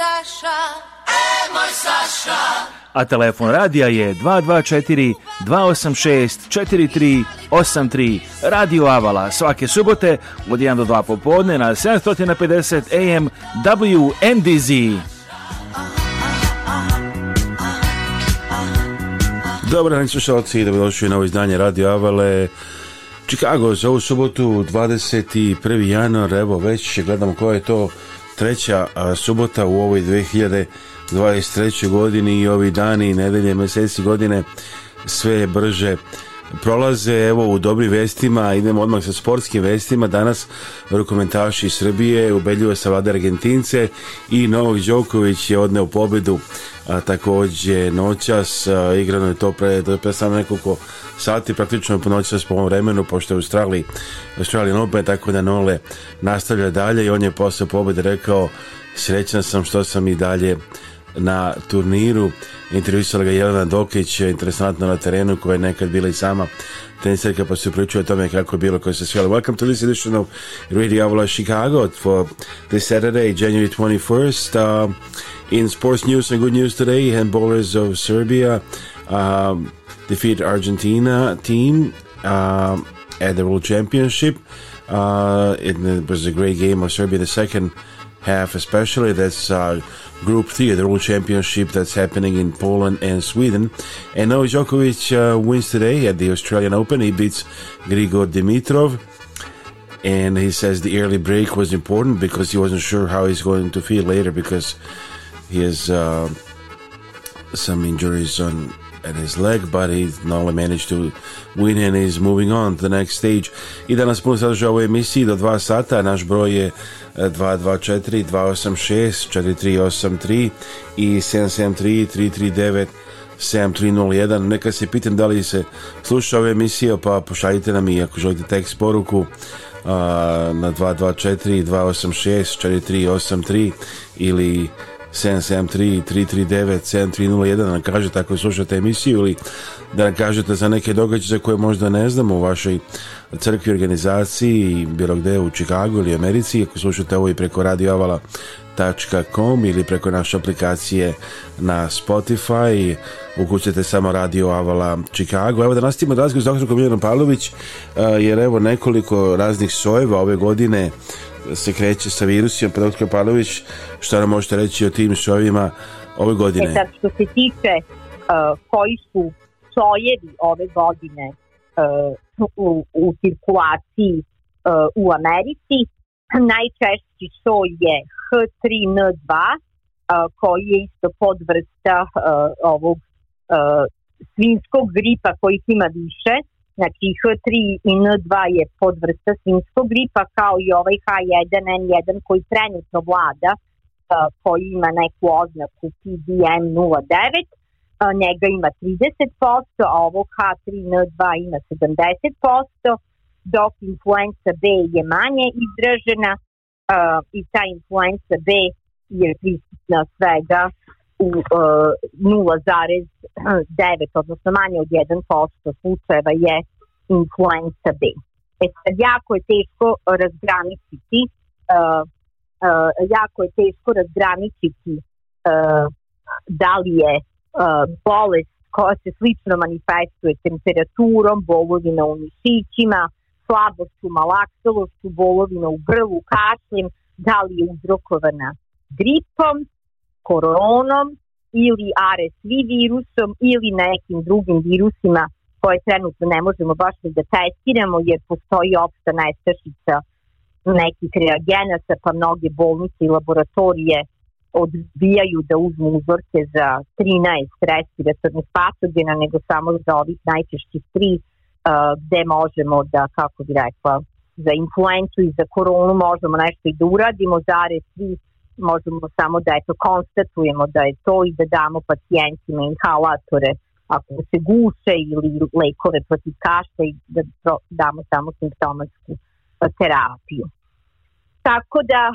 Saša, e moj Saša. A telefon radija je 224 286 4383 Radio Avala svake subote od 1 do 2 popodne na 750 AM WNDZ. Dobar dan slušalci i dobrodošli na ovo izdanje Radio Avale. Chicago za ovu subotu 21. januar, evo već gledamo koja je to treća subota u ovoj 2023. godini i ovi dani i nedelje, meseci, godine sve je brže prolaze evo u dobrim vestima, idemo odmah sa sportskim vestima. Danas rukomentaši iz Srbije ubedljivo savlade Argentince i Novak Đoković je odneo pobedu a, takođe noćas a, igrano je to pre, pre samo nekoliko sati praktično po noćas po ovom vremenu pošto je u Australiji Australijan Open tako da Nole nastavlja dalje i on je posle pobede rekao srećan sam što sam i dalje na turniru. Intervjuisala ga Jelena Dokić, interesantno na terenu koja je nekad bila i sama pa se o tome kako je bilo koje se svijela. Welcome to this edition of Radio Avala Chicago for this Saturday, January 21st. Uh, in sports news and good news today, handballers of Serbia uh, defeat Argentina team uh, at the World Championship. Uh, it was a great game of Serbia the second half especially. That's uh, Group Three, the World Championship that's happening in Poland and Sweden. And now Djokovic uh, wins today at the Australian Open. He beats Grigor Dimitrov. And he says the early break was important because he wasn't sure how he's going to feel later because he has uh, some injuries on and his leg, but he only managed to win and is moving on to the next stage. I danas puno sadržaja u ovoj emisiji do 2 sata. Naš broj je 224 286 4383 i 773 339 7301. Neka se pitam da li se sluša ove emisije, pa pošaljite nam i ako želite tekst poruku a, na 224 286 4383 ili 773 339 7301 da nam kažete ako slušate emisiju ili da nam kažete za neke događaje za koje možda ne znamo u vašoj crkvi, organizaciji bilo gde u Čikagu ili Americi ako slušate ovo i preko radioavala.com ili preko naše aplikacije na Spotify ukućete samo Radio Avala Chicago. Evo da nastavimo razgovor s doktorom Miljanom Pavlović eh, jer evo nekoliko raznih sojeva ove godine se kreće sa virusima, Dr. Palović, šta nam možete reći o tim šovima ove godine? E sad, što se tiče uh, koji su sojevi ove godine uh, u, u cirkulaciji uh, u Americi, najčešći soj je H3N2, uh, koji je isto podvrsta uh, ovog uh, svinskog gripa koji ima više, Znači H3 i N2 je podvrsta svinskog gripa kao i ovaj H1N1 koji trenutno vlada, koji ima neku oznaku PDM09, njega ima 30%, a ovo H3N2 ima 70%, dok influenza B je manje izražena i ta influenza B je prisutna svega u e, uh, 0,9, odnosno manje od 1% slučajeva je influenza B. E sad, jako je teško razgraničiti uh, uh, jako je teško razgraničiti uh, da li je uh, bolest koja se slično manifestuje temperaturom, bolovina u mišićima, slabošću, malaktilošću, bolovina u grlu, kašljem, da li je uzrokovana gripom koronom ili RSV virusom ili nekim drugim virusima koje trenutno ne možemo baš da testiramo jer postoji opšta nestašica nekih reagenasa pa mnoge bolnice i laboratorije odbijaju da uzmu uzorke za 13 respiratornih patogena nego samo za ovih najčešćih tri uh, gde možemo da, kako bi rekla, za influencu i za koronu možemo nešto i da uradimo, za RSV možemo samo da eto konstatujemo da je to i da damo pacijentima inhalatore ako se guše ili lekove protiv kašlja i da damo samo simptomatsku e, terapiju. Tako da, e,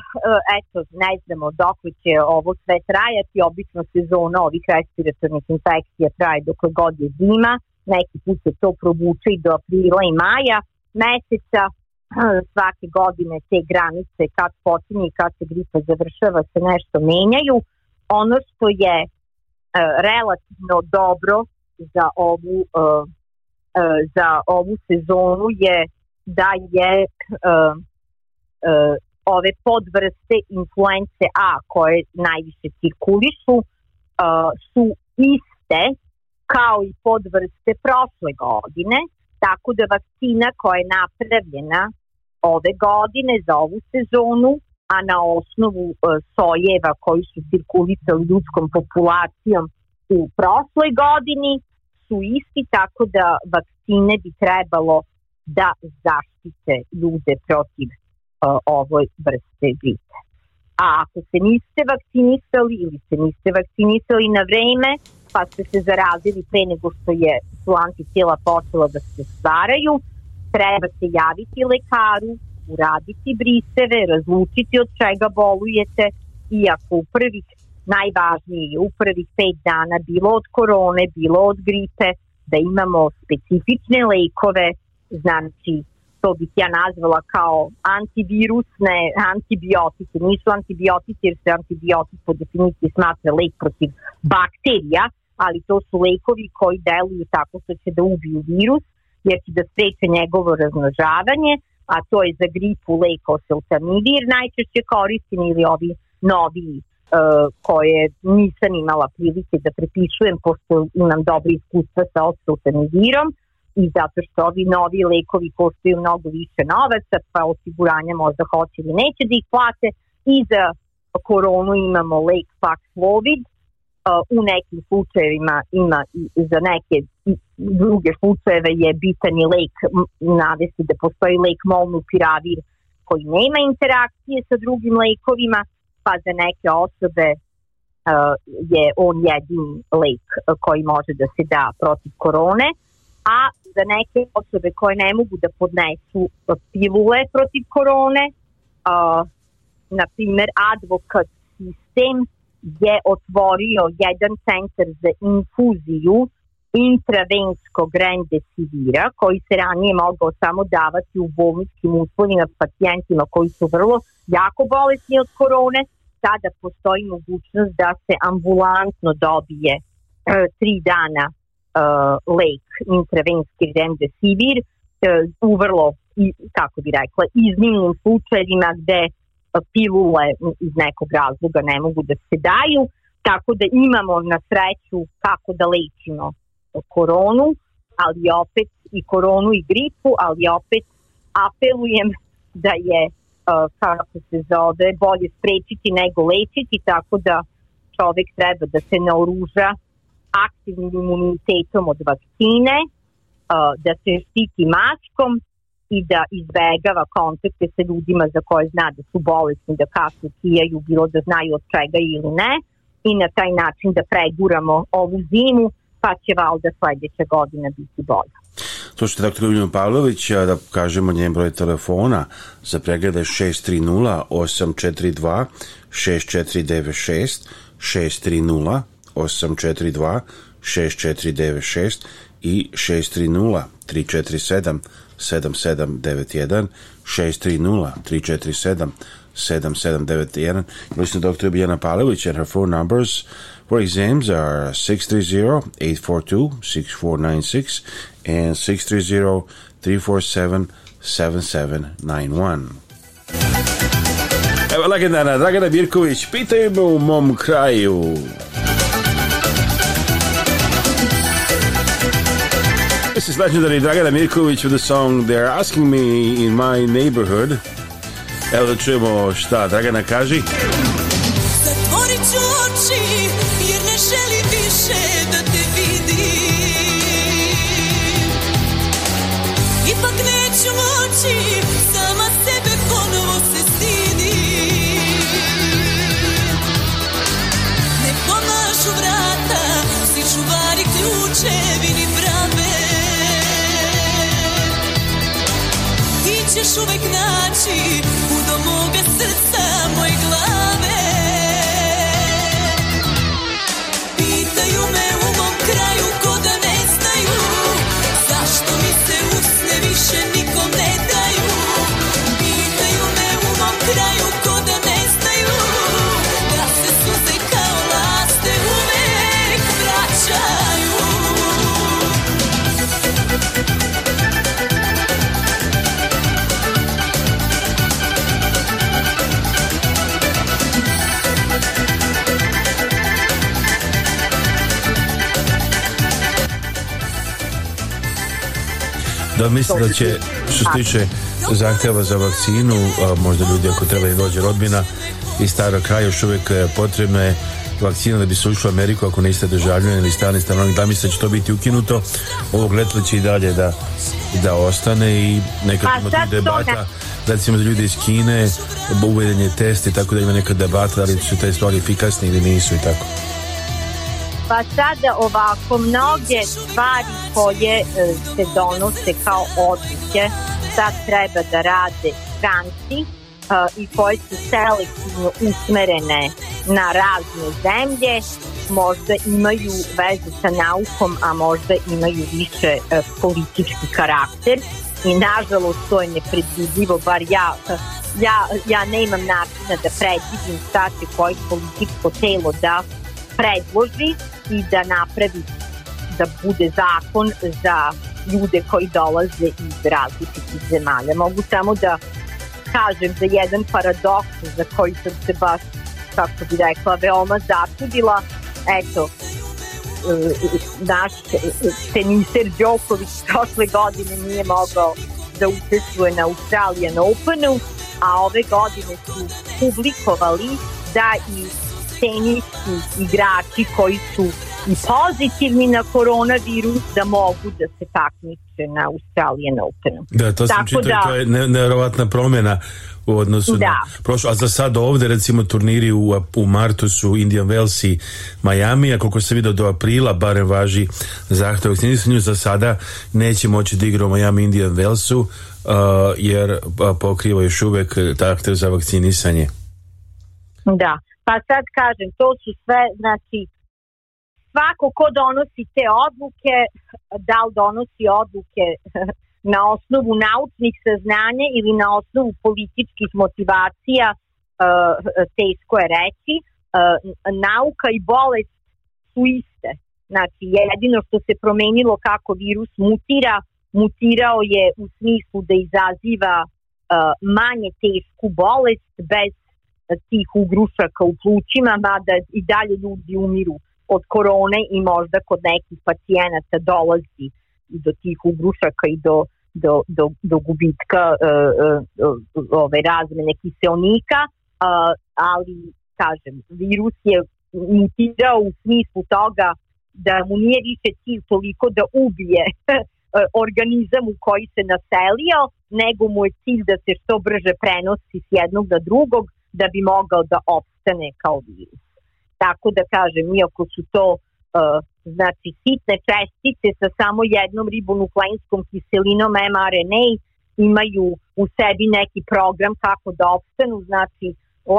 eto, ne znamo dok će ovo sve trajati, obično sezona ovih respiratornih infekcija traje dok god je zima, neki put se to provuče i do aprila i maja meseca, E, svake godine te granice kad počinje i kad se gripa završava se nešto menjaju. Ono što je e, relativno dobro za ovu, e, e, za ovu sezonu je da je e, e, ove podvrste influence A koje najviše cirkulišu e, su iste kao i podvrste prošle godine, tako da vakcina koja je napravljena ove godine za ovu sezonu, a na osnovu e, sojeva koji su cirkulisali ljudskom populacijom u prošloj godini su isti, tako da vakcine bi trebalo da zaštite ljude protiv uh, ovoj vrste gripe. A ako se niste vakcinisali ili se niste vakcinisali na vreme, pa ste se zarazili pre nego što je su antitela počela da se stvaraju, treba se javiti lekaru, uraditi briseve, razlučiti od čega bolujete i ako u prvih najvažnije u prvih pet dana bilo od korone, bilo od gripe, da imamo specifične lekove, znači to bih ja nazvala kao antivirusne antibiotike. Nisu antibiotici jer se antibiotik po definiciji smatra lek protiv bakterija, ali to su lekovi koji deluju tako što će da ubiju virus jer će da spreče njegovo raznožavanje, a to je za gripu lejkoseltamivir, najčešće koristim ili ovi novi e, koje nisam imala prilike da prepisujem pošto imam dobro iskustva sa osultanizirom i zato što ovi novi lekovi koštaju mnogo više novaca pa osiguranja možda hoće ili neće da ih plate i za koronu imamo lek Paxlovid u nekim slučajevima ima i za neke druge slučajeve je bitan i lek, navesti da postoji lek molnu piravir koji nema interakcije sa drugim lekovima, pa za neke osobe je on jedini lek koji može da se da protiv korone, a za neke osobe koje ne mogu da podnesu pilule protiv korone, na primer advokat sistem je otvorio jedan centar za infuziju intravenskog rendesivira koji se ranije mogao samo davati u bolničkim uslovima pacijentima koji su vrlo jako bolesni od korone. Sada postoji mogućnost da se ambulantno dobije e, tri dana e, lek intravenski rendesivir e, u vrlo, i, kako bi rekla, iznimnim slučajima gde pivule iz nekog razloga ne mogu da se daju, tako da imamo na sreću kako da lečimo koronu, ali opet i koronu i gripu, ali opet apelujem da je e, kako se zove, bolje sprečiti nego lečiti, tako da čovek treba da se naoruža aktivnim imunitetom od vakcine, e, da se štiti maskom, i da izbegava kontakte sa ljudima za koje zna da su bolesni, da kako kijaju, bilo da znaju od čega ili ne i na taj način da preguramo ovu zimu pa će valda sledeća godina biti bolja. Slušajte, dakle, Ljubljana Pavlović, da kažemo njen broj telefona za preglede 630 842 6496 630 842 6496 i 630 347 7791 630 347 7791. You listen to Dr. Biljana Palović and her phone numbers for exams are 630-842-6496 and 630-347-7791. Evo, Lagana, Dragana Birković, pitaju me u mom kraju. This is legendary Dragana Mirković with the song They're Asking Me in My Neighborhood. Evo da čujemo šta Dragana kaže Zatvorit ću oči jer ne želim više da te vidim. Ipak neću moći ćeš uvek naći U do moga srca moj glave Pitaju me u mom kraju ko da ne znaju Zašto mi se usne više nikom ne daju Pitaju me u mom kraju da mislim da će što se tiče zahteva za vakcinu a možda ljudi ako treba i dođe rodbina iz starog kraja, još uvijek e, potrebna je vakcina da bi se ušlo u Ameriku ako niste državljani ili stani stanovnik da mislim da će to biti ukinuto ovog leta će i dalje da, da ostane i nekad pa ima tu debata recimo za ljudi iz Kine uveden je test i tako da ima neka debata da li su te stvari efikasne ili nisu i tako pa sada ovako mnoge stvari koje e, se donose kao odluke šta treba da rade stranci e, i koje su selektivno usmerene na razne zemlje, možda imaju vezu sa naukom, a možda imaju više e, politički karakter i nažalost to je nepredvidivo, bar ja ja, ja ne imam načina da predvidim šta će koji političko telo da predloži i da napravi da bude zakon za ljude koji dolaze iz različitih zemalja. Mogu samo da kažem za jedan paradoks za koji sam se baš, kako bi rekla, veoma začudila. Eto, e, naš teniser Đoković prošle godine nije mogao da učestvuje na Australian Openu, a ove godine su publikovali da i ceni su igrači koji su i pozitivni na koronavirus da mogu da se takmiče na Australian Openu. Da, to sam čitao da, to je ne, nevjerovatna promena u odnosu da. na prošlo. A za sad ovde recimo turniri u, u martu su Indian Wells i Miami, a koliko se vidio do aprila bare važi zahtev vakcinisanju, za sada neće moći da igra u Miami Indian Wellsu uh, jer uh, pokriva još uvek uh, taktev za vakcinisanje. Da, Pa sad kažem, to su sve, znači, svako ko donosi te odluke, da li donosi odluke na osnovu naučnih saznanja ili na osnovu političkih motivacija, eh, teško je reći, eh, nauka i bolest su iste. Znači, jedino što se promenilo kako virus mutira, mutirao je u smislu da izaziva eh, manje tešku bolest bez tih ugrušaka u plućima, mada i dalje ljudi umiru od korone i možda kod nekih pacijenata dolazi i do tih ugrušaka i do, do, do, do gubitka e, e, e ove razmene kiselnika, e, ali kažem, virus je mutirao u smislu toga da mu nije više cilj toliko da ubije e, organizam u koji se naselio, nego mu je cilj da se što brže prenosi s jednog na drugog, da bi mogao da opstane kao virus. Tako da kažem, iako su to uh, znači sitne čestice sa samo jednom ribonukleinskom kiselinom mRNA imaju u sebi neki program kako da opstanu, znači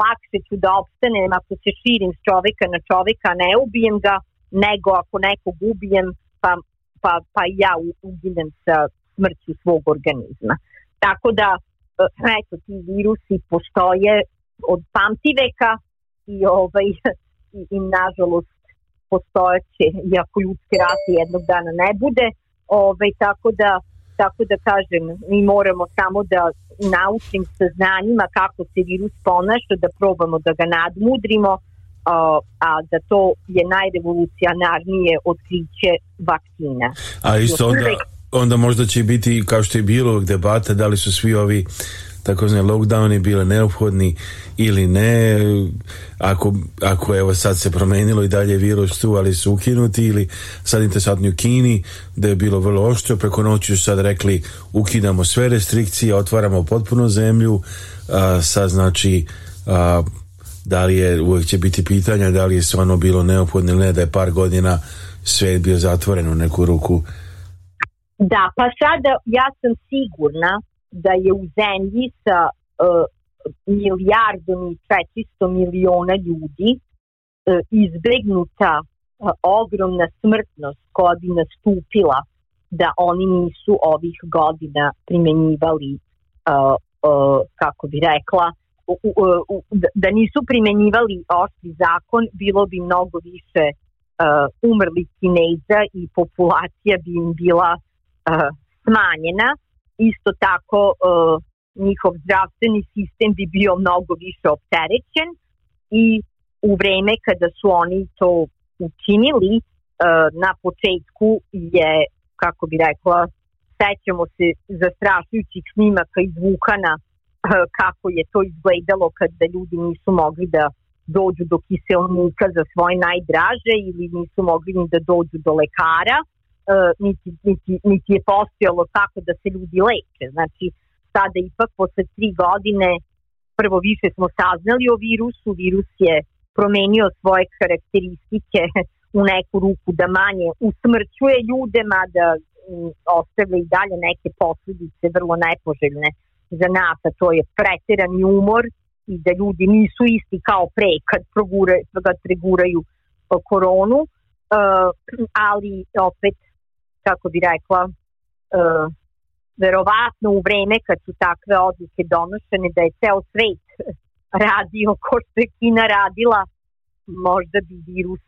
lakše ću da opstanem ako se širim s čoveka na čoveka, ne ubijem ga, nego ako nekog ubijem pa, pa, pa ja uginem sa smrću svog organizma. Tako da, e, eto, ti virusi postoje od veka i, ovaj, i, i nažalost postojeće, iako ljudske rase jednog dana ne bude, ovaj, tako da tako da kažem, mi moramo samo da naučim sa znanjima kako se virus ponaša, da probamo da ga nadmudrimo, a, a da to je najrevolucionarnije otkriće vakcina. A isto onda, onda možda će biti, kao što je bilo debata, da li su svi ovi takozvani lockdowni bile neophodni ili ne, ako, ako evo sad se promenilo i dalje virus tu, ali su ukinuti ili sad interesantni u Kini, da je bilo vrlo oštro, preko noći su sad rekli ukidamo sve restrikcije, otvaramo potpuno zemlju, a, sad znači a, da li je, uvijek će biti pitanja da li je stvarno bilo neophodno ili ne, da je par godina svet bio zatvoren u neku ruku. Da, pa sad ja sam sigurna da je u zemlji sa uh, milijardom i 400 miliona ljudi uh, izbegnuta uh, ogromna smrtnost koja bi nastupila da oni nisu ovih godina primenjivali uh, uh, kako bi rekla u, u, u, da, da nisu primenjivali oštri zakon bilo bi mnogo više uh, umrlih Kineza i populacija bi im bila uh, smanjena isto tako e, njihov zdravstveni sistem bi bio mnogo više opterećen i u vreme kada su oni to učinili e, na početku je, kako bi rekla, sećamo se zastrašujućih snimaka iz Vukana e, kako je to izgledalo kada ljudi nisu mogli da dođu do kiselnika za svoje najdraže ili nisu mogli ni da dođu do lekara. E, niti, niti, niti je postojalo tako da se ljudi leče. Znači, sada ipak posle tri godine prvo više smo saznali o virusu, virus je promenio svoje karakteristike u neku ruku da manje usmrćuje ljude, mada ostavlja i dalje neke posledice vrlo nepoželjne za nas, a to je preterani umor i da ljudi nisu isti kao pre kad, progure, kad preguraju e, koronu, e, ali opet kako bi rekla, uh, verovatno u vreme kad su takve odluke donošene da je ceo svet radio ko što je Kina radila, možda bi virus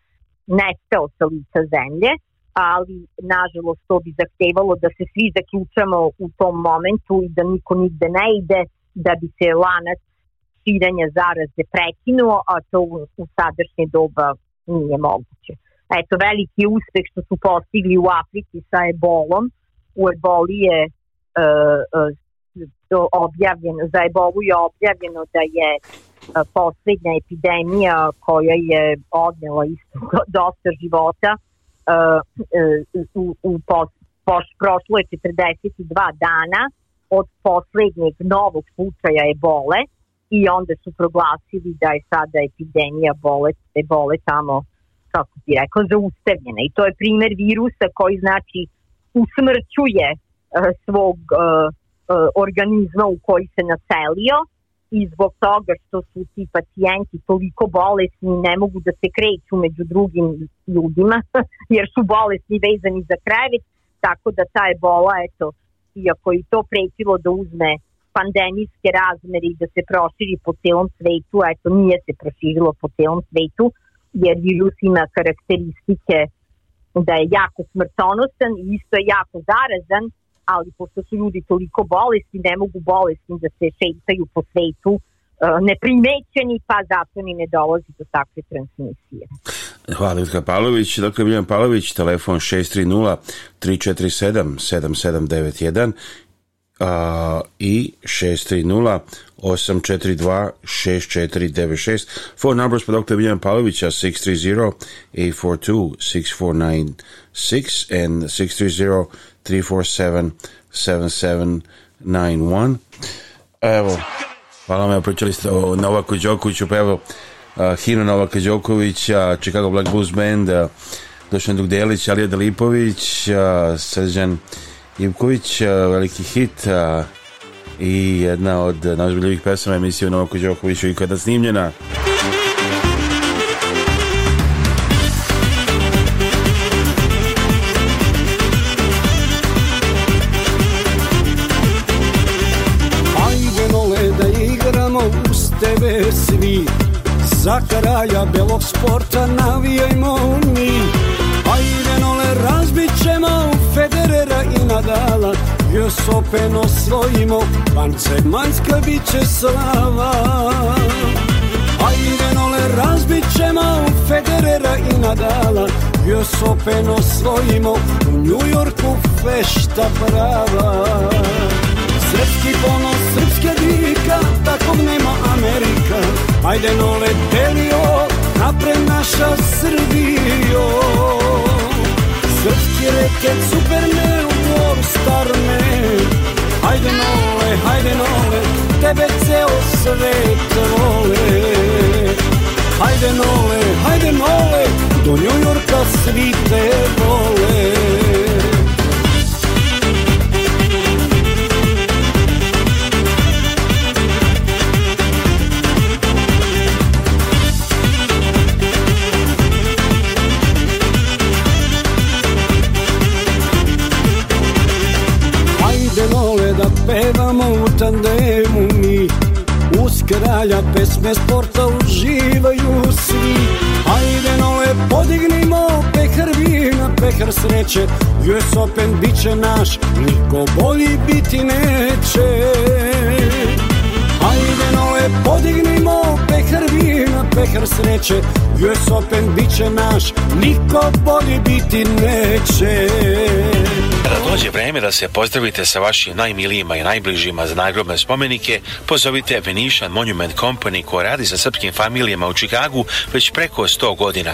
nestao sa lica zemlje, ali nažalost to bi zahtevalo da se svi zaključamo u tom momentu i da niko nigde ne ide, da bi se lanac širenja zaraze prekinuo, a to u, u sadašnje doba nije moguće eto, veliki uspeh što su postigli u Africi sa ebolom. U eboli je e, e, objavljeno, za ebolu je objavljeno da je e, poslednja epidemija koja je odnela isto dosta života e, e, u, u pos, poš, prošlo je 42 dana od poslednjeg novog slučaja ebole i onda su proglasili da je sada epidemija bole, ebole tamo kako ti rekla, zaustavljena i to je primer virusa koji znači usmrćuje e, svog e, organizma u koji se naselio i zbog toga što su ti pacijenti toliko bolesni ne mogu da se kreću među drugim ljudima jer su bolesni vezani za krevet tako da ta ebola eto iako i to pretilo da uzme pandemijske razmere i da se proširi po celom svetu, eto nije se proširilo po celom svetu, jer virus ima karakteristike da je jako smrtonosan i isto je jako zarazan, ali pošto su ljudi toliko bolesti, ne mogu bolesni da se šetaju po svetu, e, neprimećeni, pa zato ni ne dolazi do takve transmisije. Hvala Ilka Pavlović. Dakle, Miljan Pavlović, telefon 630 347 7791 Uh, i 630-842-6496. Phone numbers for Dr. Miljan Pavlovića 630-842-6496 and 630-347-7791. Evo, hvala me, pričali ste o Novaku Đokoviću, pa evo, uh, Hino Novaka Đokovića, Chicago Black Blues Band, uh, Dušan Dugdelić, Alija Delipović, uh, Srđan Ivković, veliki hit i jedna od najboljih pesama emisije u Novaku Đokoviću kada snimljena. Ajde nole da igramo uz tebe svi Za kraja belog sporta navijajmo stradala Još openo svojimo Pancegmanska bit će slava A i Renole razbit ćemo Federera i Nadala Još openo svojimo U Njujorku fešta prava Srpski ponos, srpske dika, takvog nema Amerika. Ajde no letelio, napred naša Srbijo. Srpski reket, super neo, star me Hajde nole, hajde nole, tebe ceo svet vole Hajde nole, hajde nole, do New Yorka svi te vole sreće US Open bit će naš Niko bolji biti neće Ajde nove podignimo Pehar vina, pehar sreće US Open bit će naš Niko bolji biti neće kada dođe vreme da se pozdravite sa vašim najmilijima i najbližima za nagrobne spomenike, pozovite Venetian Monument Company koja radi sa srpskim familijama u Čikagu već preko 100 godina.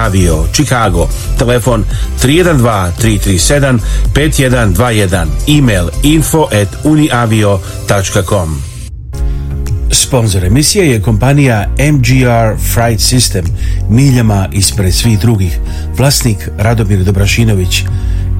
avio, Chicago, telefon 312-337-5121, email info at uniavio.com. Sponzor emisije je kompanija MGR Freight System, miljama ispred svih drugih, vlasnik Radomir Dobrašinović,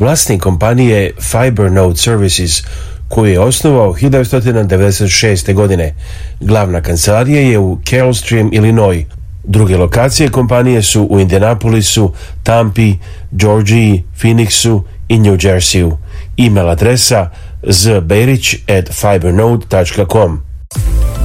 vlasnik kompanije Fibernode Services koju je osnovao 1996. godine. Glavna kancelarija je u Carolstream, Illinois. Druge lokacije kompanije su u Indianapolisu, Tampi, Georgiji, Phoenixu i New Jerseyu. E-mail adresa zberić at fibernode.com.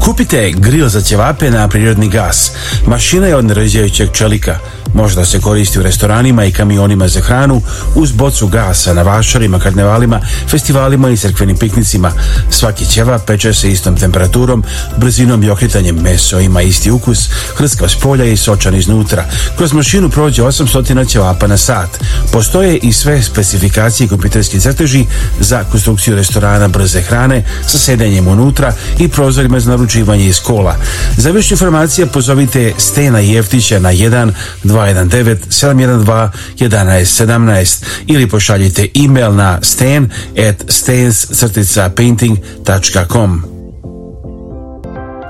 Kupite grill za ćevape na prirodni gas. Mašina je od narađajućeg čelika. Možda se koristi u restoranima i kamionima za hranu uz bocu gasa na vašarima, karnevalima, festivalima i crkvenim piknicima. Svaki ćevap peče se istom temperaturom, brzinom i okretanjem meso ima isti ukus, hrskav spolja i sočan iznutra. Kroz mašinu prođe 800 ćevapa na sat. Postoje i sve specifikacije kompjuterskih crteži za konstrukciju restorana brze hrane sa sedenjem unutra i prozorima za naručenje isključivanje iz kola. Za više informacija pozovite Stena Jeftića na 1 219 712 1117 ili pošaljite e-mail na sten at stens-painting.com.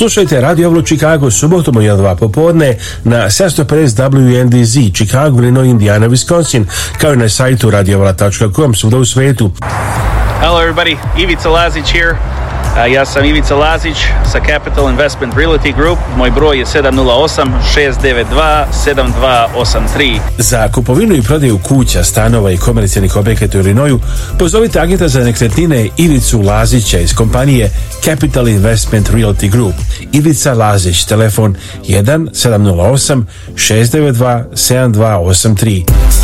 Slušajte Radio Avlu Chicago subotom u 1-2 popodne na 750 WNDZ Chicago, Illinois, Indiana, Wisconsin kao i na sajtu radioavla.com svuda u svetu. Hello everybody, Ivica Lazić here. Ja sam Ivica Lazić sa Capital Investment Realty Group. Moj broj je 708-692-7283. Za kupovinu i prodaju kuća, stanova i komercijalnih objekata u Rinoju pozovite agenta za nekretnine Ivicu Lazića iz kompanije Capital Investment Realty Group. Ivica Lazić, telefon 1 708 692 7283.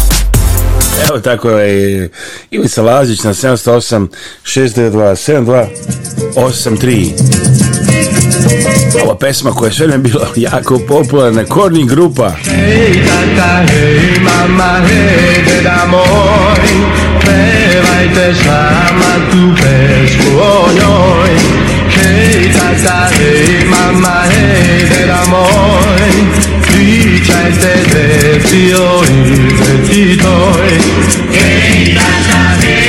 Evo tako je ovaj, Ivica Lazić na 708 692 7283 Ova pesma koja je sve ne bila jako popularna Korni grupa Hej tata, hej mama, hej deda moj Pevajte sama tu pesmu o njoj Hej tata, hej mama, hej deda moj We tries to lift you, he's a toy. Hey, that's not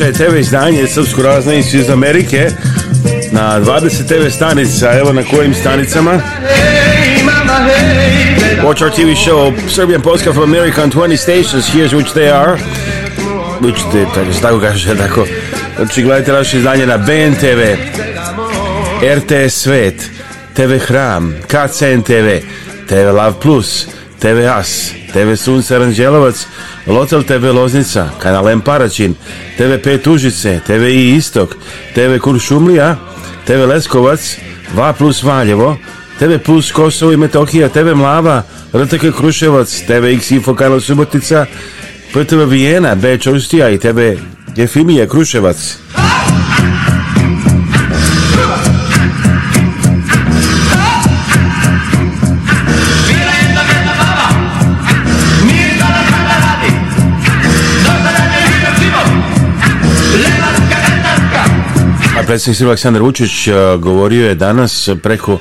naše TV izdanje Srpsko razne iz Amerike na 20 TV stanica, evo na kojim stanicama. Watch our TV show Serbian Polska from America on 20 stations, here's which they are. Which they, tako se tako kaže, tako. Znači, gledajte naše izdanje na BNTV, RTS Svet, TV Hram, KCN TV, TV Love Plus, TV As, TV Sunce Aranđelovac, Local TV Loznica, Kanal M Paraćin, TV 5 Užice, TV I Istok, TV Kuršumlija, TV Leskovac, Va plus Valjevo, TV Plus Kosovo i Metohija, TV Mlava, RTK Kruševac, TV X Info Kanal Subotica, PTV Vijena, Beč Ostija i TV Jefimija Kruševac. Predsjednik Srbije Aleksandar Vučić e, govorio je danas preko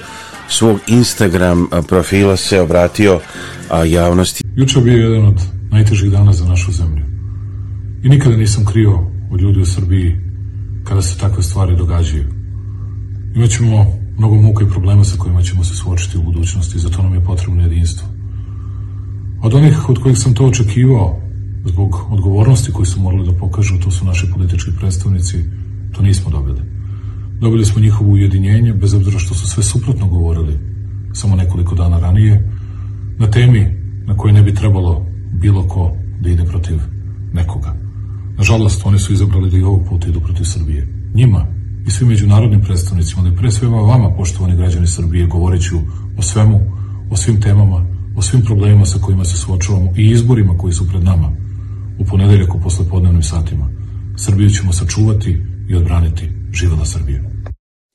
svog Instagram e, profila se obratio javnosti. Juče bio jedan od najtežih dana za našu zemlju. I nikada nisam krio od ljudi u Srbiji kada se takve stvari događaju. Imaćemo mnogo muka i problema sa kojima ćemo se suočiti u budućnosti, zato nam je potrebno jedinstvo. Od onih od kojih sam to očekivao, zbog odgovornosti koju su morali da pokažu, to su naši politički predstavnici, To nismo dobili. Dobili smo njihovo ujedinjenje, bez obzira što su sve suprotno govorili samo nekoliko dana ranije, na temi na kojoj ne bi trebalo bilo ko da ide protiv nekoga. Nažalost, oni su izabrali da i ovog puta idu protiv Srbije. Njima i svim međunarodnim predstavnicima, ali pre svema vama, poštovani građani Srbije, govoreću o svemu, o svim temama, o svim problemima sa kojima se suočavamo i izborima koji su pred nama u ponedeljak posle poslepodnevnim satima. Srbiju ćemo sačuvati, i odbraniti. Živela Srbija.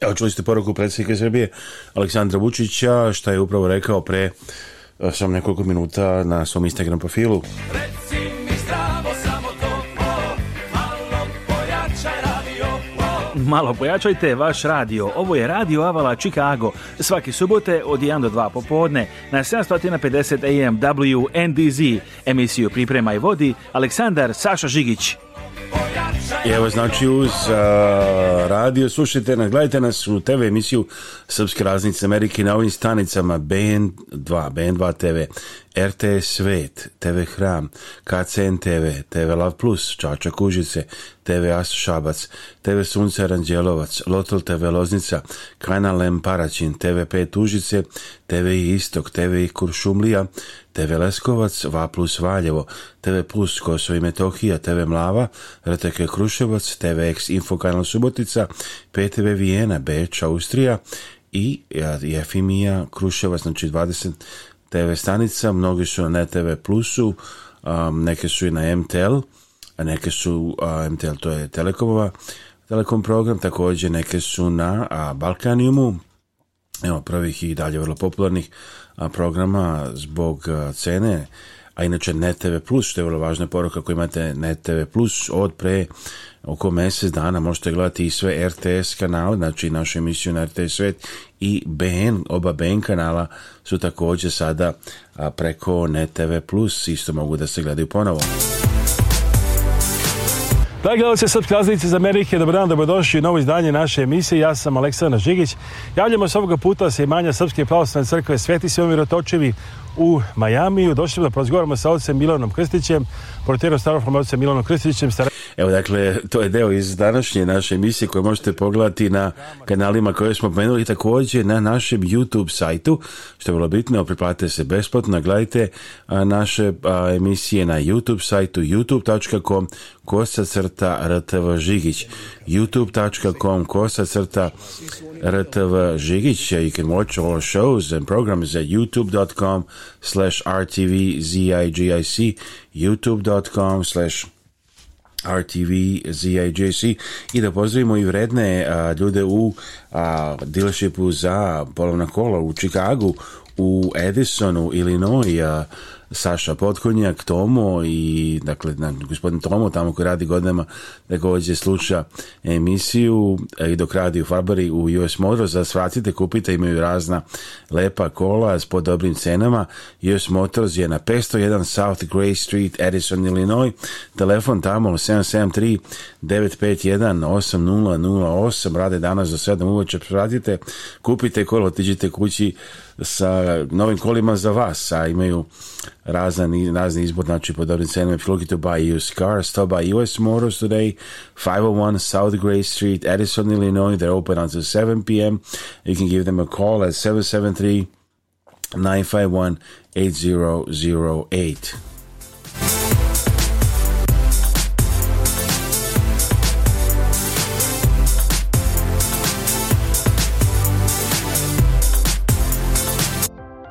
Evo čuli ste poruku predsjednika Srbije Aleksandra Vučića šta je upravo rekao pre e, sam nekoliko minuta na svom Instagram profilu. Reci mi zdravo, samo to, o, malo pojačaj radio, o. Malo pojačajte vaš radio. Ovo je Radio Avala Chicago. Svake subote od 1 do 2 popodne na 750 AM WNDZ. Emisiju priprema i vodi Aleksandar Saša Žigić. I evo znači uz a, radio slušajte nas, gledajte nas u TV emisiju Srpske raznice Amerike na ovim stanicama BN2, BN2 TV RTS Svet, TV Hram, KCN TV, TV Lav Plus, Čača Kužice, TV As Šabac, TV Sunce Ranđelovac, Lotel TV Loznica, Kanal M Paraćin, TV 5 Užice, TV Istok, TV Kuršumlija, TV Leskovac, Va plus Valjevo, TV Plus Kosovo i Metohija, TV Mlava, RTK Kruševac, TV X Info kanal Subotica, PTV Vijena, Beč, Austrija i Jefimija Kruševac, znači 20 TV stanica, mnoge su na TV Plusu, um, neke su i na MTL, a neke su, a, uh, MTL to je Telekomova, Telekom program, takođe neke su na a, Balkaniumu, evo prvih i dalje vrlo popularnih a, programa zbog cene, a inače Net Plus, što je vrlo važna poruka koju imate Net Plus, od pre oko mjesec dana možete gledati i sve RTS kanale, znači našu emisiju na RTS Svet i BN, oba BN kanala su takođe sada preko Net Plus, isto mogu da se gledaju ponovo. Da, gledalce Srpske razlice iz Amerike, dobro dan, dobrodošli u novo izdanje naše emisije. Ja sam Aleksandar Žigić. Javljamo se ovoga puta sa imanja Srpske pravoslavne crkve Sveti Svemir Otočevi u Majamiju. Došli smo da prozgovaramo sa ocem Milanom Krstićem, portirom staroforma ocem Milanom Krstićem. Star... Evo dakle, to je deo iz današnje naše emisije koje možete pogledati na kanalima koje smo pomenuli također na našem YouTube sajtu, što je vrlo bitno, priplatite se besplatno, gledajte naše a, emisije na YouTube sajtu youtube.com kosa crta rtv žigić youtube.com kosa crta rtv žigić you can watch all shows and programs at youtube.com slash rtvzigic, youtube.com slash RTV, i da pozdravimo i vredne a, ljude u a, dealershipu za polovna kola u Čikagu, u Edisonu, Illinois, a, Saša Potkonjak, Tomo i dakle gospodin Tomo tamo koji radi godinama također sluša emisiju e, i dok radi u Fabari u US Motors da svratite, kupite, imaju razna lepa kola s po dobrim cenama US Motors je na 501 South Gray Street, Edison, Illinois telefon tamo 773 951 8008 rade danas do 7 uveče, svratite, kupite kolo, otiđite kući sa novim kolima za vas, a imaju razne, razne izbor, znači po dobrim cenama. If you're looking to buy used cars, stop by US Motors today, 501 South Gray Street, Edison, Illinois. They're open until 7 p.m. You can give them a call at 773 951 8008.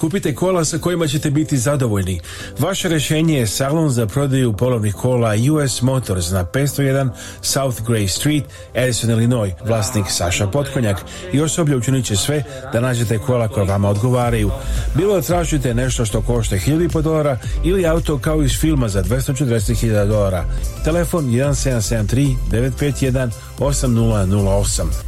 Kupite kola sa kojima ćete biti zadovoljni. Vaše rešenje je salon za prodaju polovnih kola US Motors na 501 South Gray Street, Edison, Illinois, vlasnik Saša Potkonjak i osoblje učinit će sve da nađete kola koja vama odgovaraju. Bilo da tražite nešto što košta 1000 dolara ili auto kao iz filma za 240.000 dolara. Telefon 1773 951 8008.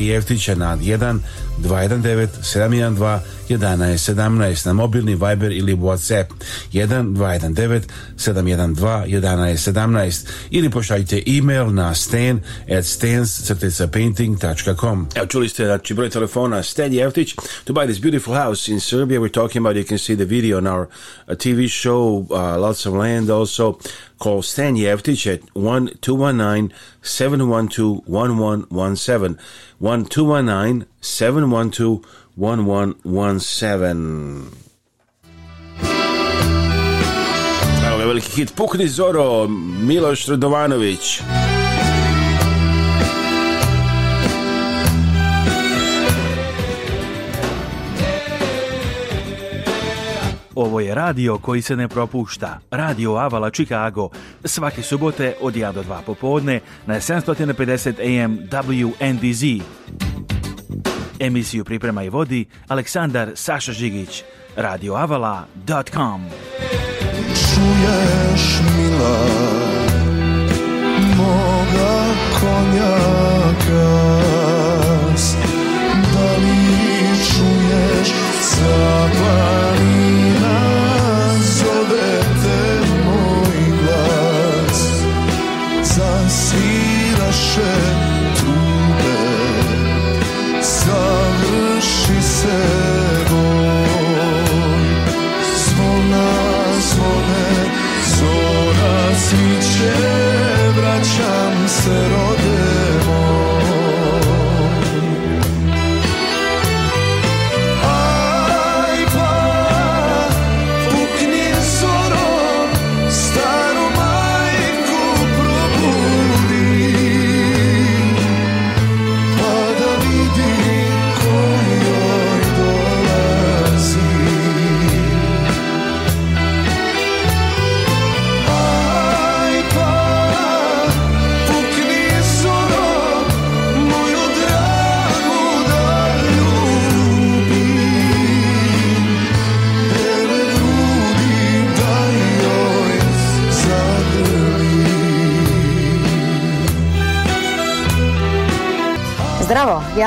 Jeftića na 1 219 712 11 17 na mobilni Viber ili WhatsApp 1 219 712 11 17 ili pošaljite e-mail na stan at stans Evo čuli ste znači broj telefona Stan Jeftić to buy this beautiful house in Serbia we're talking about you can see the video on our TV show uh, lots of land also call Stan Jeftić at 1-219-712-1117 1219 712 1117. Evo ga veliki hit Pukni Zoro, Miloš Radovanović. Ovo je radio koji se ne propušta. Radio Avala Chicago. Svake subote od 1 do 2 popodne na 750 AM WNDZ. Emisiju priprema i vodi Aleksandar Saša Žigić. radioavala.com Čuješ mila moga konja kas Da li čuješ zapani شمس را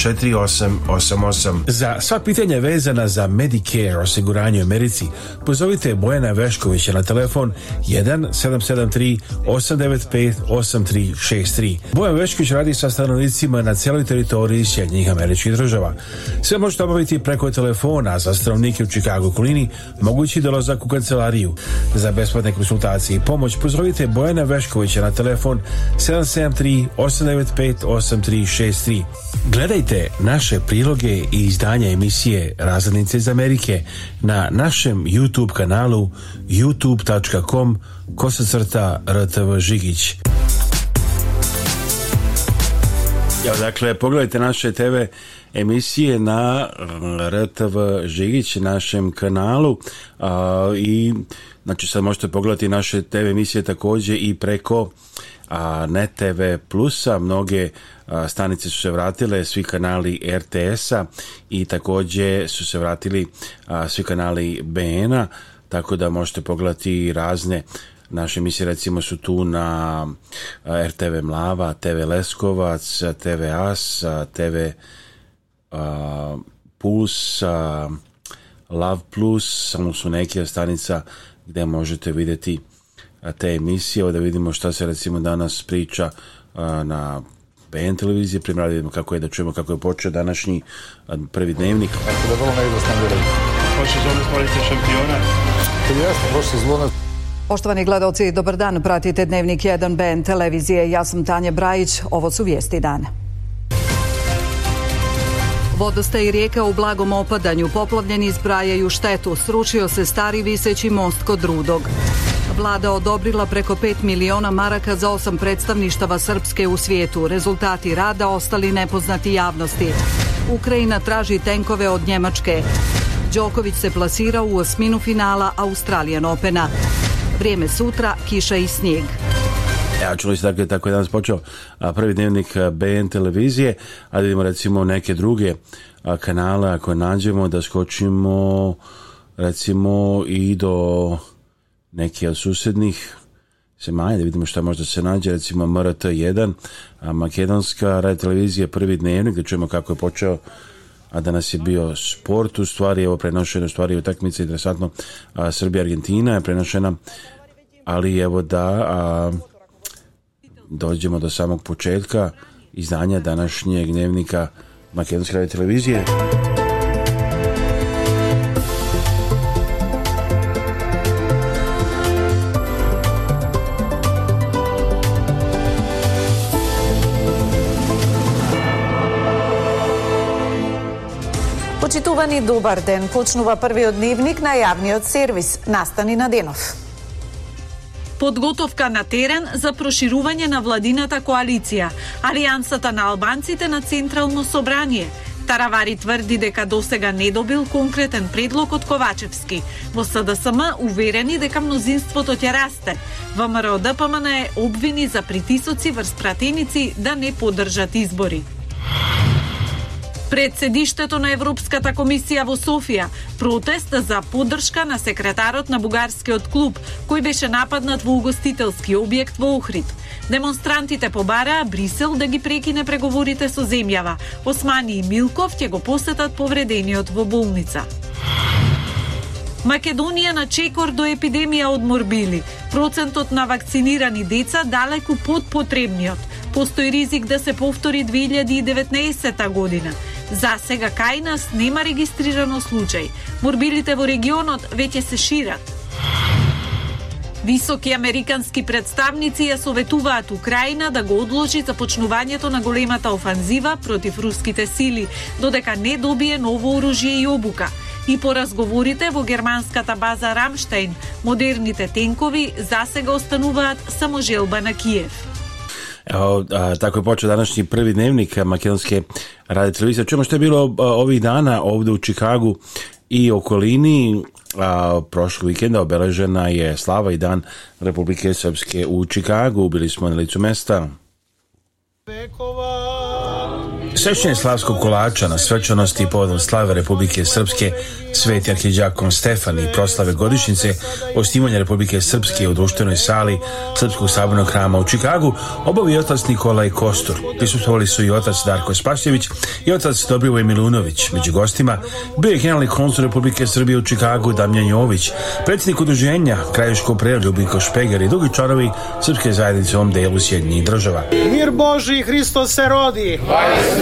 4888. Za sva pitanja vezana za Medicare osiguranje u Americi, pozovite Bojana Veškovića na telefon 1773 895 8363. Bojan Vešković radi sa stanovnicima na celoj teritoriji Sjednjih američkih država. Sve možete obaviti preko telefona za stanovnike u Čikagu Kulini, mogući dolazak u kancelariju. Za besplatne konsultacije i pomoć pozovite Bojana Veškovića na telefon 773 895 8363. Gledajte Pratite naše priloge i izdanja emisije Razrednice iz Amerike na našem YouTube kanalu youtube.com kosacrta rtv žigić. Ja, dakle, pogledajte naše TV emisije na RTV Žigić, našem kanalu a, i znači sad možete pogledati naše TV emisije takođe i preko a, ne TV Plusa, mnoge stanice su se vratile, svi kanali RTS-a i takođe su se vratili svi kanali BN-a, tako da možete pogledati razne Naše emisije recimo su tu na RTV Mlava, TV Leskovac, TV As, TV uh, Puls, Love Plus, samo su neke stanica gde možete videti te emisije. Evo da vidimo šta se recimo danas priča na BN televizije, primjer da kako je da čujemo kako je počeo današnji prvi dnevnik. Ako da vrlo neizvrstan vjerujem. Prošle zone stvorite šampiona. To jeste, prošle zone Poštovani gledalci, dobar dan. Pratite Dnevnik 1 BN televizije. Ja sam Tanja Brajić. Ovo su vijesti dana. Vodostaj rijeka u blagom opadanju poplavljeni zbrajaju štetu. Sručio se stari viseći most kod Rudog. Vlada odobrila preko 5 miliona maraka za osam predstavništava Srpske u svijetu. Rezultati rada ostali nepoznati javnosti. Ukrajina traži tenkove od Njemačke. Đoković se plasirao u osminu finala Australijan Opena. Vrijeme sutra, kiša i snijeg. Ja e, čuli ste dakle tako je danas počeo prvi dnevnik BN televizije, ali vidimo recimo neke druge kanale ako nađemo da skočimo recimo i do neke od susednih zemalja, da vidimo šta možda se nađe, recimo MRT1, a makedonska radio televizija prvi dnevnik, da čujemo kako je počeo a danas je bio sport u stvari, evo prenošeno stvari utakmice, interesantno, a, Srbija Argentina je prenošena, ali evo da a, dođemo do samog početka izdanja današnjeg dnevnika Makedonske radio televizije. добар ден. Почнува првиот дневник на јавниот сервис. Настани на денов. Подготовка на терен за проширување на владината коалиција. Алијансата на албанците на Централно собрание. Таравари тврди дека сега не добил конкретен предлог од Ковачевски. Во СДСМ уверени дека мнозинството ќе расте. ВМРО ДПМН е обвини за притисоци врз пратеници да не поддржат избори пред седиштето на Европската комисија во Софија, протест за поддршка на секретарот на бугарскиот клуб, кој беше нападнат во угостителски објект во Охрид. Демонстрантите побараа Брисел да ги прекине преговорите со земјава. Османи и Милков ќе го посетат повредениот во болница. Македонија на чекор до епидемија од морбили. Процентот на вакцинирани деца далеку под потребниот. Постои ризик да се повтори 2019 година. За сега кај нас нема регистрирано случај. Морбилите во регионот веќе се шират. Високи американски представници ја советуваат Украина да го одложи започнувањето на големата офанзива против руските сили, додека не добие ново оружје и обука. И по разговорите во германската база Рамштайн, модерните тенкови за сега остануваат само желба на Киев. Evo, a, tako je počeo današnji prvi dnevnik makedonske rade televizije. Čujemo što je bilo a, ovih dana ovde u Čikagu i okolini. A, prošlog vikenda obeležena je slava i dan Republike Srpske u Čikagu. Bili smo na licu mesta. Bekova. Srećenje slavskog kolača na svečanosti povodom slave Republike Srpske Sveti arhiđakom Stefan i proslave godišnjice osnivanja Republike Srpske u društvenoj sali Srpskog sabornog hrama u Čikagu obavio otac Nikola i Kostur. Prisustovali su i otac Darko Spašljević i otac Dobrivoj Milunović. Među gostima bio je generalni konsul Republike Srbije u Čikagu Damljan Jović, predsjednik udruženja Krajiško prejo Ljubinko Špeger i drugi članovi Srpske zajednice u ovom delu Sjedinjih država. Mir Boži, Hristos se rodi! Hvala.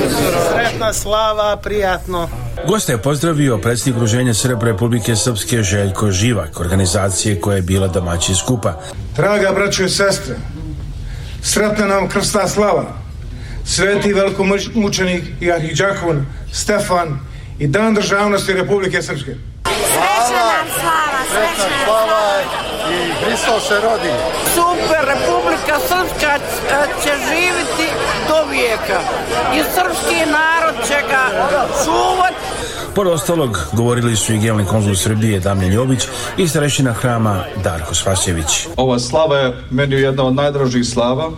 Sretna slava, prijatno. Goste je pozdravio predsjednik Udruženja Srba Republike Srpske Željko Živak, organizacije koja je bila domaći skupa. Draga braćo i sestre, sretna nam krsta slava, sveti velikomučenik i arhiđakon Stefan i Dan državnosti Republike Srpske. Srećna nam slava, srećna slava i Hristos se rodi. Super, Republika Srpska e, će živiti do vijeka i srpski narod će ga čuvati Pored ostalog, govorili su i generalni konzul Srbije Damljan Jović i starešina hrama Darko Svasjević. Ova slava je meni jedna od najdražih slava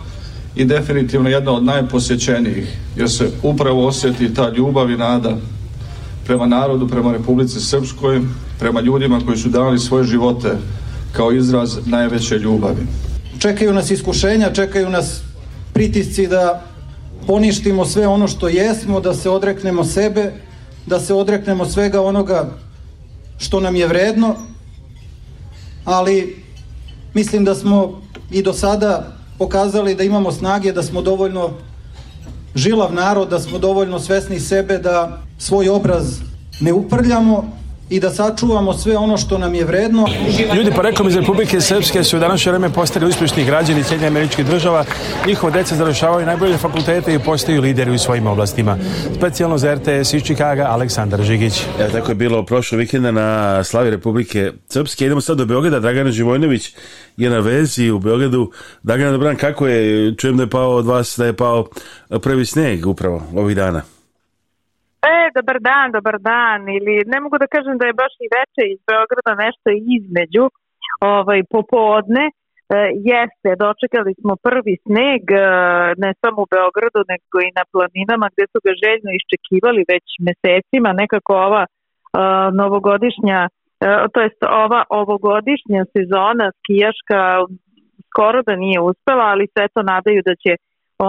i definitivno jedna od najposjećenijih, jer se upravo osjeti ta ljubav i nada prema narodu, prema Republici Srpskoj, prema ljudima koji su dali svoje živote kao izraz najveće ljubavi. Čekaju nas iskušenja, čekaju nas pritisci da poništimo sve ono što jesmo, da se odreknemo sebe, da se odreknemo svega onoga što nam je vredno, ali mislim da smo i do sada pokazali da imamo snage, da smo dovoljno žilav narod, da smo dovoljno svesni sebe, da svoj obraz ne uprljamo, i da sačuvamo sve ono što nam je vredno. Ljudi poreklom pa iz Republike Srpske su u današnje vreme postali uspješni građani Sjedinja američkih država. Njihova deca završavaju najbolje fakultete i postaju lideri u svojim oblastima. Specijalno za RTS iz Čikaga, Aleksandar Žigić. E, tako je bilo prošlo vikenda na slavi Republike Srpske. Idemo sad do Beograda. Dragan Živojnović je na vezi u Beogradu. Dragan, dobran, kako je? Čujem da je pao od vas, da je pao prvi sneg upravo ovih dana. E, dobar dan, dobar dan, ili ne mogu da kažem da je baš i veče iz Beograda nešto između, ovaj, popodne, e, jeste, dočekali smo prvi sneg, e, ne samo u Beogradu, nego i na planinama gde su ga željno iščekivali već mesecima, nekako ova e, novogodišnja, e, to jest ova ovogodišnja sezona skijaška skoro da nije uspela, ali sve to nadaju da će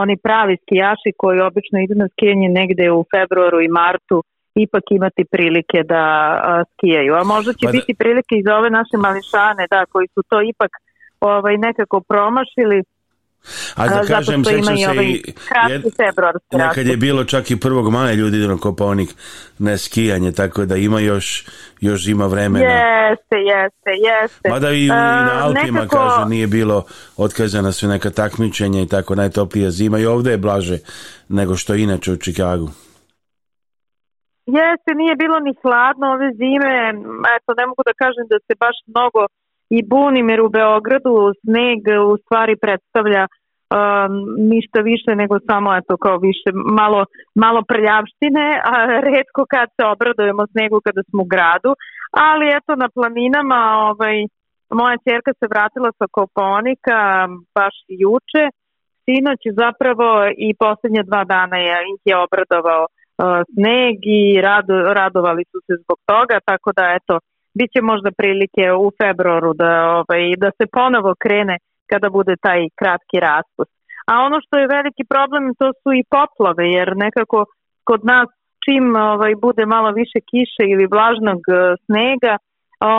oni pravi skijaši koji obično idu na skijanje negde u februaru i martu ipak imati prilike da a, skijaju. A možda će pa da- biti prilike i za ove naše mališane, da, koji su to ipak ovaj, nekako promašili, A da kažem, sećam se ovaj i nekad je bilo čak i 1. maja ljudi idu da na Kopaonik na skijanje, tako da ima još još ima vremena. Jeste, jeste, jeste. Mada i, i na e, Alpima, nekako... kažu, nije bilo otkazana sve neka takmičenja i tako najtoplija zima i ovdje je blaže nego što inače u Čikagu. Jeste, nije bilo ni hladno ove zime, eto ne mogu da kažem da se baš mnogo i bunim jer u Beogradu sneg u stvari predstavlja um, ništa više nego samo eto kao više malo, malo prljavštine, a redko kad se obradujemo snegu kada smo u gradu, ali eto na planinama ovaj, moja čerka se vratila sa Koponika um, baš juče, sinoć zapravo i poslednje dva dana je, ih je obradovao uh, sneg i rado, radovali su se zbog toga, tako da eto Biće možda prilike u februaru da, ovaj, da se ponovo krene kada bude taj kratki raspust. A ono što je veliki problem to su i poplave jer nekako kod nas čim ovaj, bude malo više kiše ili vlažnog eh, snega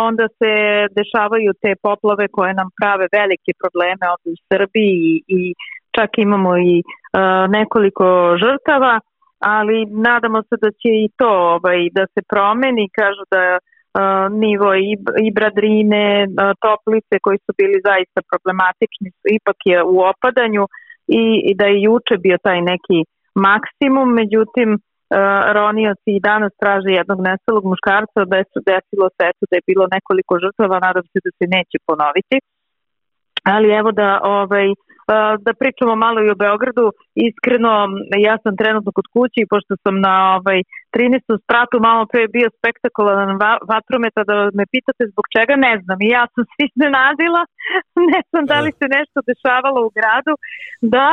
onda se dešavaju te poplave koje nam prave velike probleme ovde u Srbiji i, i čak imamo i e, nekoliko žrtava ali nadamo se da će i to ovaj, da se promeni, kažu da nivo i, i bradrine, toplice koji su bili zaista problematični su ipak je u opadanju i, i da je juče bio taj neki maksimum, međutim ronioci i danas traže jednog nestalog muškarca, da je se desilo se da je bilo nekoliko žrtava, nadam se da se neće ponoviti. Ali evo da ovaj, uh, da pričamo malo i o Beogradu. Iskreno, ja sam trenutno kod kuće i pošto sam na ovaj, 13. spratu malo pre je bio spektakularan va, vatrometa da me pitate zbog čega, ne znam. I ja sam se iznenadila, ne znam da li da. se nešto dešavalo u gradu, da,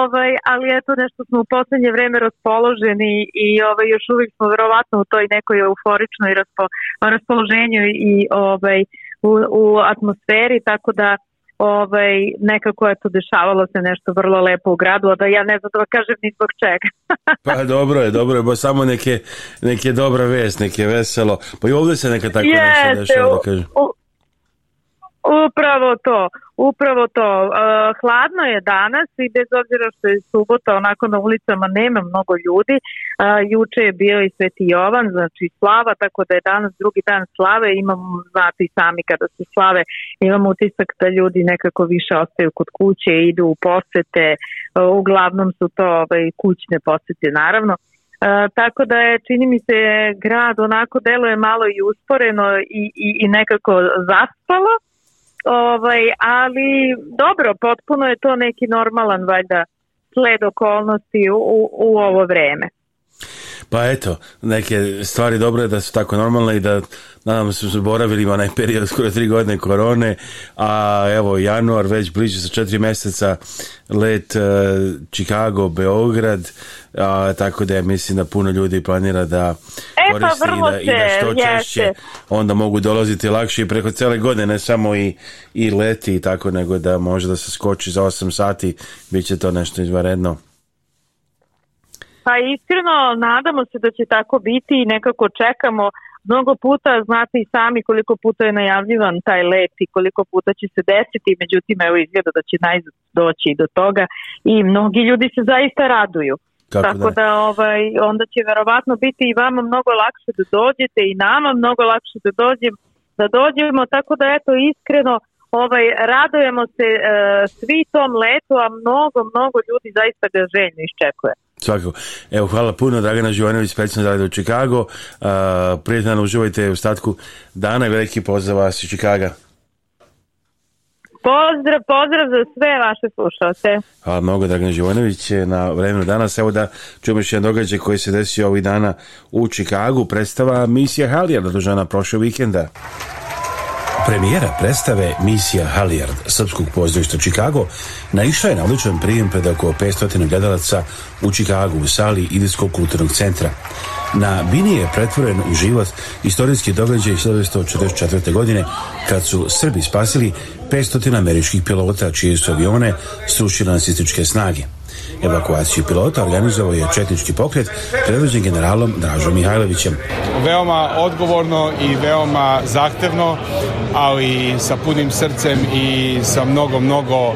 ovaj, ali eto nešto smo u poslednje vreme raspoloženi i ovaj, još uvijek smo verovatno u toj nekoj euforičnoj raspo, raspoloženju i ovaj, u, u atmosferi, tako da ovaj, nekako je to dešavalo se nešto vrlo lepo u gradu, a da ja ne znam da kažem ni zbog čega. pa dobro je, dobro je, bo samo neke, neke dobra vest, neke veselo. Pa i ovde se neka tako Jeste, nešto dešava, da kažem. U, Upravo to, upravo to. Uh, hladno je danas i bez obzira što je subota, onako na ulicama nema mnogo ljudi, A, juče je bio i Sveti Jovan, znači slava, tako da je danas drugi dan slave, imamo, znate i sami kada se slave, imamo utisak da ljudi nekako više ostaju kod kuće, idu u posete, uglavnom su to ovaj, kućne posete naravno, E, tako da je, čini mi se, grad onako deluje malo i usporeno i, i, i nekako zaspalo, ovaj, ali dobro, potpuno je to neki normalan valjda sled okolnosti u, u, u ovo vreme. Pa eto, neke stvari dobro je da su tako normalne i da nadam se boravili ima onaj period skoro tri godine korone, a evo januar već bliže sa četiri mjeseca let uh, e, Chicago, Beograd, a, tako da mislim da puno ljudi planira da e, pa koristi pa i, da, i da što jeste. češće onda mogu dolaziti lakše i preko cele godine, ne samo i, i leti i tako, nego da može da se skoči za 8 sati, bit će to nešto izvaredno. Pa iskreno nadamo se da će tako biti i nekako čekamo mnogo puta, znate i sami koliko puta je najavljivan taj let i koliko puta će se desiti, međutim evo izgleda da će najdoći do toga i mnogi ljudi se zaista raduju. Kako Tako da, da ovaj, onda će verovatno biti i vama mnogo lakše da dođete i nama mnogo lakše da dođem, da dođemo, tako da eto iskreno ovaj, radujemo se e, svi tom letu, a mnogo, mnogo ljudi zaista ga željno iščekuje svakako. Evo, hvala puno, Dragana Živanović, specijalno zarada u Čikago. Prijetno uživajte u statku dana i veliki pozdrav vas iz Čikaga. Pozdrav, pozdrav za sve vaše slušalce. Hvala mnogo, Dragana Živojnović, na vremenu danas. Evo da čujemo još jedan događaj koji se desio ovih dana u Čikagu. Predstava Misija Halija, dodužana da prošlog vikenda. Premijera predstave Misija Halijard Srpskog pozdravišta Čikago naišla je na odličan prijem pred oko 500 gledalaca u Čikagu u sali Idijskog kulturnog centra. Na Bini je pretvoren u život istorijski događaj 1944. godine kad su Srbi spasili 500 američkih pilota čije su avione srušile nasističke snage. Evakuaciju pilota organizovao je četnički pokret predvođen generalom Dražom Mihajlovićem. Veoma odgovorno i veoma zahtevno, ali sa punim srcem i sa mnogo, mnogo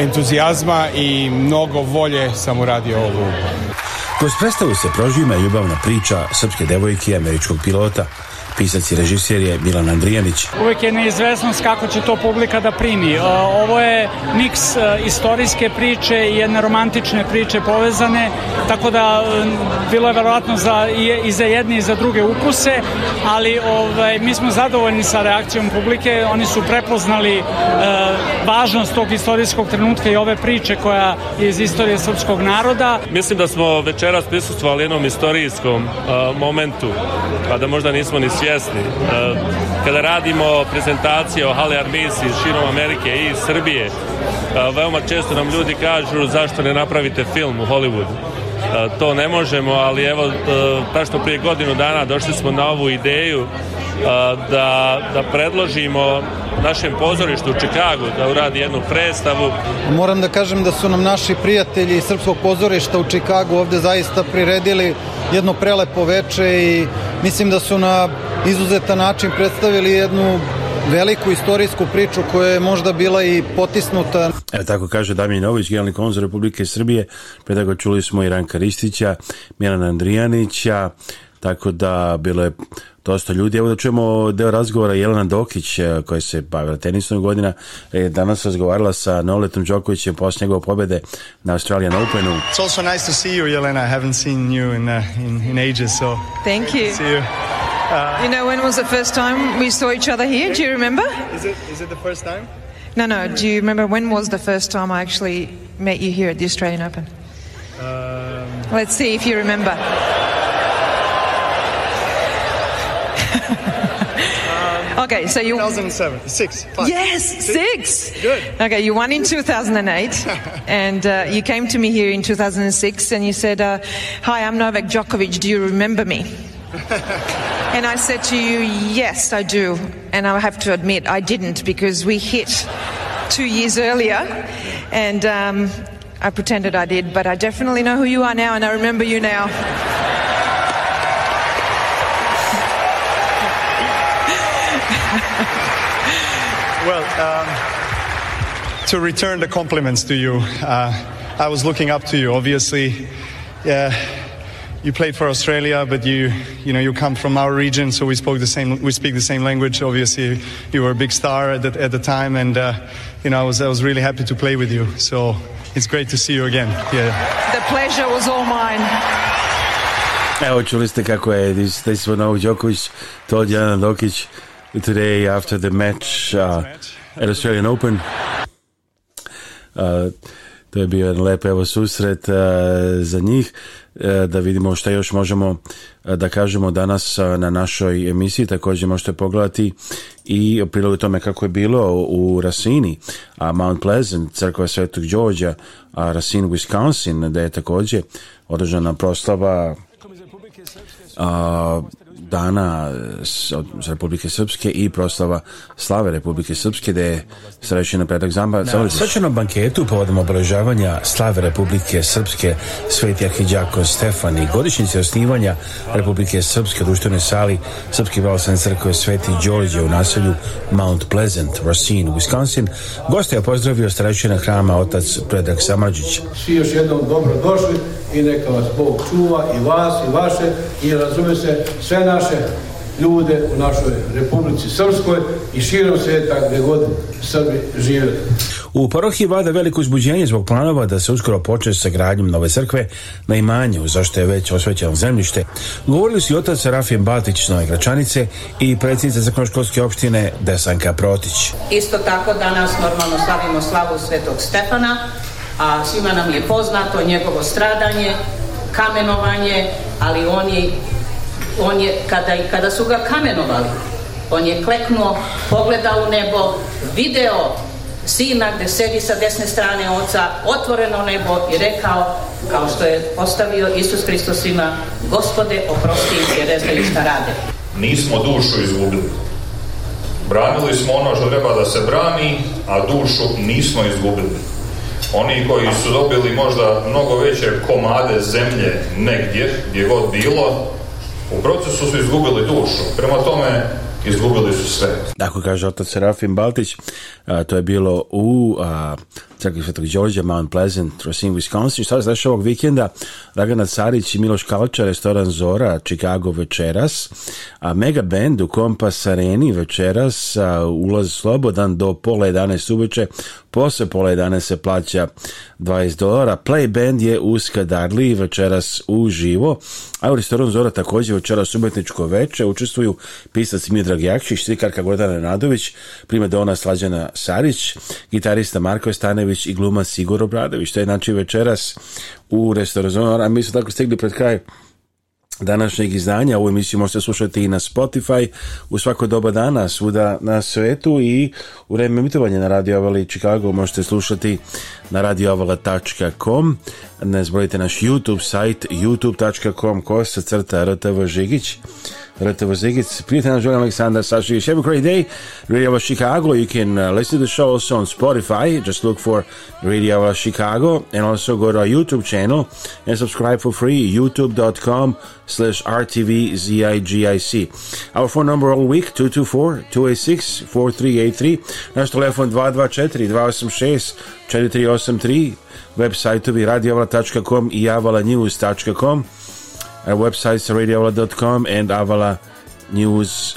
entuzijazma i mnogo volje sam uradio ovu. Kroz predstavu se prožima ljubavna priča srpske devojke i američkog pilota – Pisac i režisir je Milan Andrijanić. Uvek je neizvesnost kako će to publika da primi. E, ovo je miks e, istorijske priče i jedne romantične priče povezane, tako da e, bilo je verovatno za, i, za jedne i za druge ukuse, ali ovaj, mi smo zadovoljni sa reakcijom publike, oni su prepoznali eh, važnost tog istorijskog trenutka i ove priče koja je iz istorije srpskog naroda. Mislim da smo večeras prisustvovali jednom istorijskom eh, momentu, kada možda nismo ni svi svjesni. E, kada radimo prezentacije o Hale iz širom Amerike i Srbije, e, veoma često nam ljudi kažu zašto ne napravite film u Hollywoodu. E, to ne možemo, ali evo, prašto prije godinu dana došli smo na ovu ideju da, da predložimo našem pozorištu u Čikagu da uradi jednu predstavu. Moram da kažem da su nam naši prijatelji iz Srpskog pozorišta u Čikagu ovde zaista priredili jedno prelepo veče i mislim da su na izuzetan način predstavili jednu veliku istorijsku priču koja je možda bila i potisnuta. Evo tako kaže Damir Nović, generalni konzul Republike Srbije, pre tako čuli smo i Ranka Ristića, Milana Andrijanića, tako da bilo je dosta ljudi. Evo da čujemo deo razgovora Jelena Dokić, e, koja se bavila tenisom godina, je danas razgovarala sa Noletom Đokovićem posle njegove pobede na Australian Openu. It's also nice to see you, Jelena. I haven't seen you in, uh, in, in ages, so... Thank you. See you. Uh, you know, when was the first time we saw each other here? Do you remember? Is it, is it the first time? No, no. Do you remember when was the first time I actually met you here at the Australian Open? Um... Let's see if you remember. Um, okay, so you 2007, six, five, yes, six. six. Good. Okay, you won in 2008, and uh, you came to me here in 2006, and you said, uh, "Hi, I'm Novak Djokovic. Do you remember me?" and I said to you, Yes, I do. And I have to admit, I didn't because we hit two years earlier. And um, I pretended I did, but I definitely know who you are now and I remember you now. well, um, to return the compliments to you, uh, I was looking up to you, obviously. Yeah you played for Australia, but you you know you come from our region, so we spoke the same we speak the same language. Obviously, you were a big star at the, at the time, and uh, you know I was I was really happy to play with you. So it's great to see you again. Yeah. The pleasure was all mine. Evo čuli ste kako je dejstvo Novo Đoković, told Jana Dokić today after the match uh, at Australian Open. Uh, To je bio jedan lep evo susret e, za njih e, da vidimo šta još možemo e, da kažemo danas na našoj emisiji. Također možete pogledati i prilog o tome kako je bilo u Rasini, a Mount Pleasant, crkva Svetog Đorđa, a Rasin, Wisconsin, da je takođe održana proslava a, dana eh, od Republike Srpske i proslava slave Republike Srpske da je srećen napredak zamba. Na svečanom banketu povodom obeležavanja slave Republike Srpske Sveti Arhidjako Stefan i godišnjice osnivanja Republike Srpske društvene sali Srpske pravoslavne crkve Sveti Đorđe u naselju Mount Pleasant, Racine, Wisconsin, gosta je pozdravio starešina hrama otac Predrag Samadžić. Svi još jednom dobro došli i neka vas Bog čuva i vas i vaše i razume se sve na naše ljude u našoj Republici Srpskoj i širom sveta gde god Srbi žive. U parohiji vlada veliko uzbuđenje zbog planova da se uskoro počne sa gradnjom nove crkve na imanju, zašto je već osvećeno zemljište. Govorili su i otac Serafim Batić iz Nove Gračanice i predsjednica zakonoškolske opštine Desanka Protić. Isto tako danas normalno slavimo slavu Svetog Stefana, a svima nam je poznato njegovo stradanje, kamenovanje, ali on je on je, kada, kada su ga kamenovali, on je kleknuo, pogledao u nebo, video sina gde sedi sa desne strane oca, otvoreno nebo i rekao, kao što je postavio Isus Hristos svima, gospode, oprosti im jer ne šta rade. Nismo dušu izgubili. Branili smo ono što treba da se brani, a dušu nismo izgubili. Oni koji su dobili možda mnogo veće komade zemlje negdje, gdje god bilo, U procesu su izgubili dušu, prema tome izgubili su sve. Dakle, kaže otac Serafim Baltić, a, to je bilo u a, Tragi Svetog Đorđa, Mount Pleasant, Racine, Wisconsin. I se znaš ovog vikenda Dragana Carić i Miloš Kalača, restoran Zora, Chicago večeras. A mega band u Kompas Areni večeras, a, ulaz slobodan do pola 11 uveče, posle pola 11 se plaća 20 dolara. Play band je u Skadarli večeras uživo, a u restoran Zora takođe večeras umetničko veče učestvuju pisac Midrag Jakšić, slikarka Gordana Nadović, prima Dona Slađana Sarić, gitarista Marko Stanević, Obradović i gluma Sigor Obradović. To je znači večeras u restoranu, a mi smo tako stigli pred kraj današnjeg izdanja. Ovu emisiju možete slušati i na Spotify u svako doba dana, svuda na svetu i u vreme emitovanja na Radio Avala i Chicago možete slušati na radioavala.com ne zbrojite naš YouTube sajt youtube.com kosa crta rtv žigić Rete Vazigits, Peter and Alexander Sashvich. Have a great day. Radio of Chicago. You can uh, listen to the show also on Spotify. Just look for Radio of Chicago and also go to our YouTube channel and subscribe for free. YouTube.com slash RTVZIGIC. Our phone number all week 224-286-4383. Naš telefon 224-286-4383. Web sajtovi radiovla.com i our websites radioavala.com and Avala News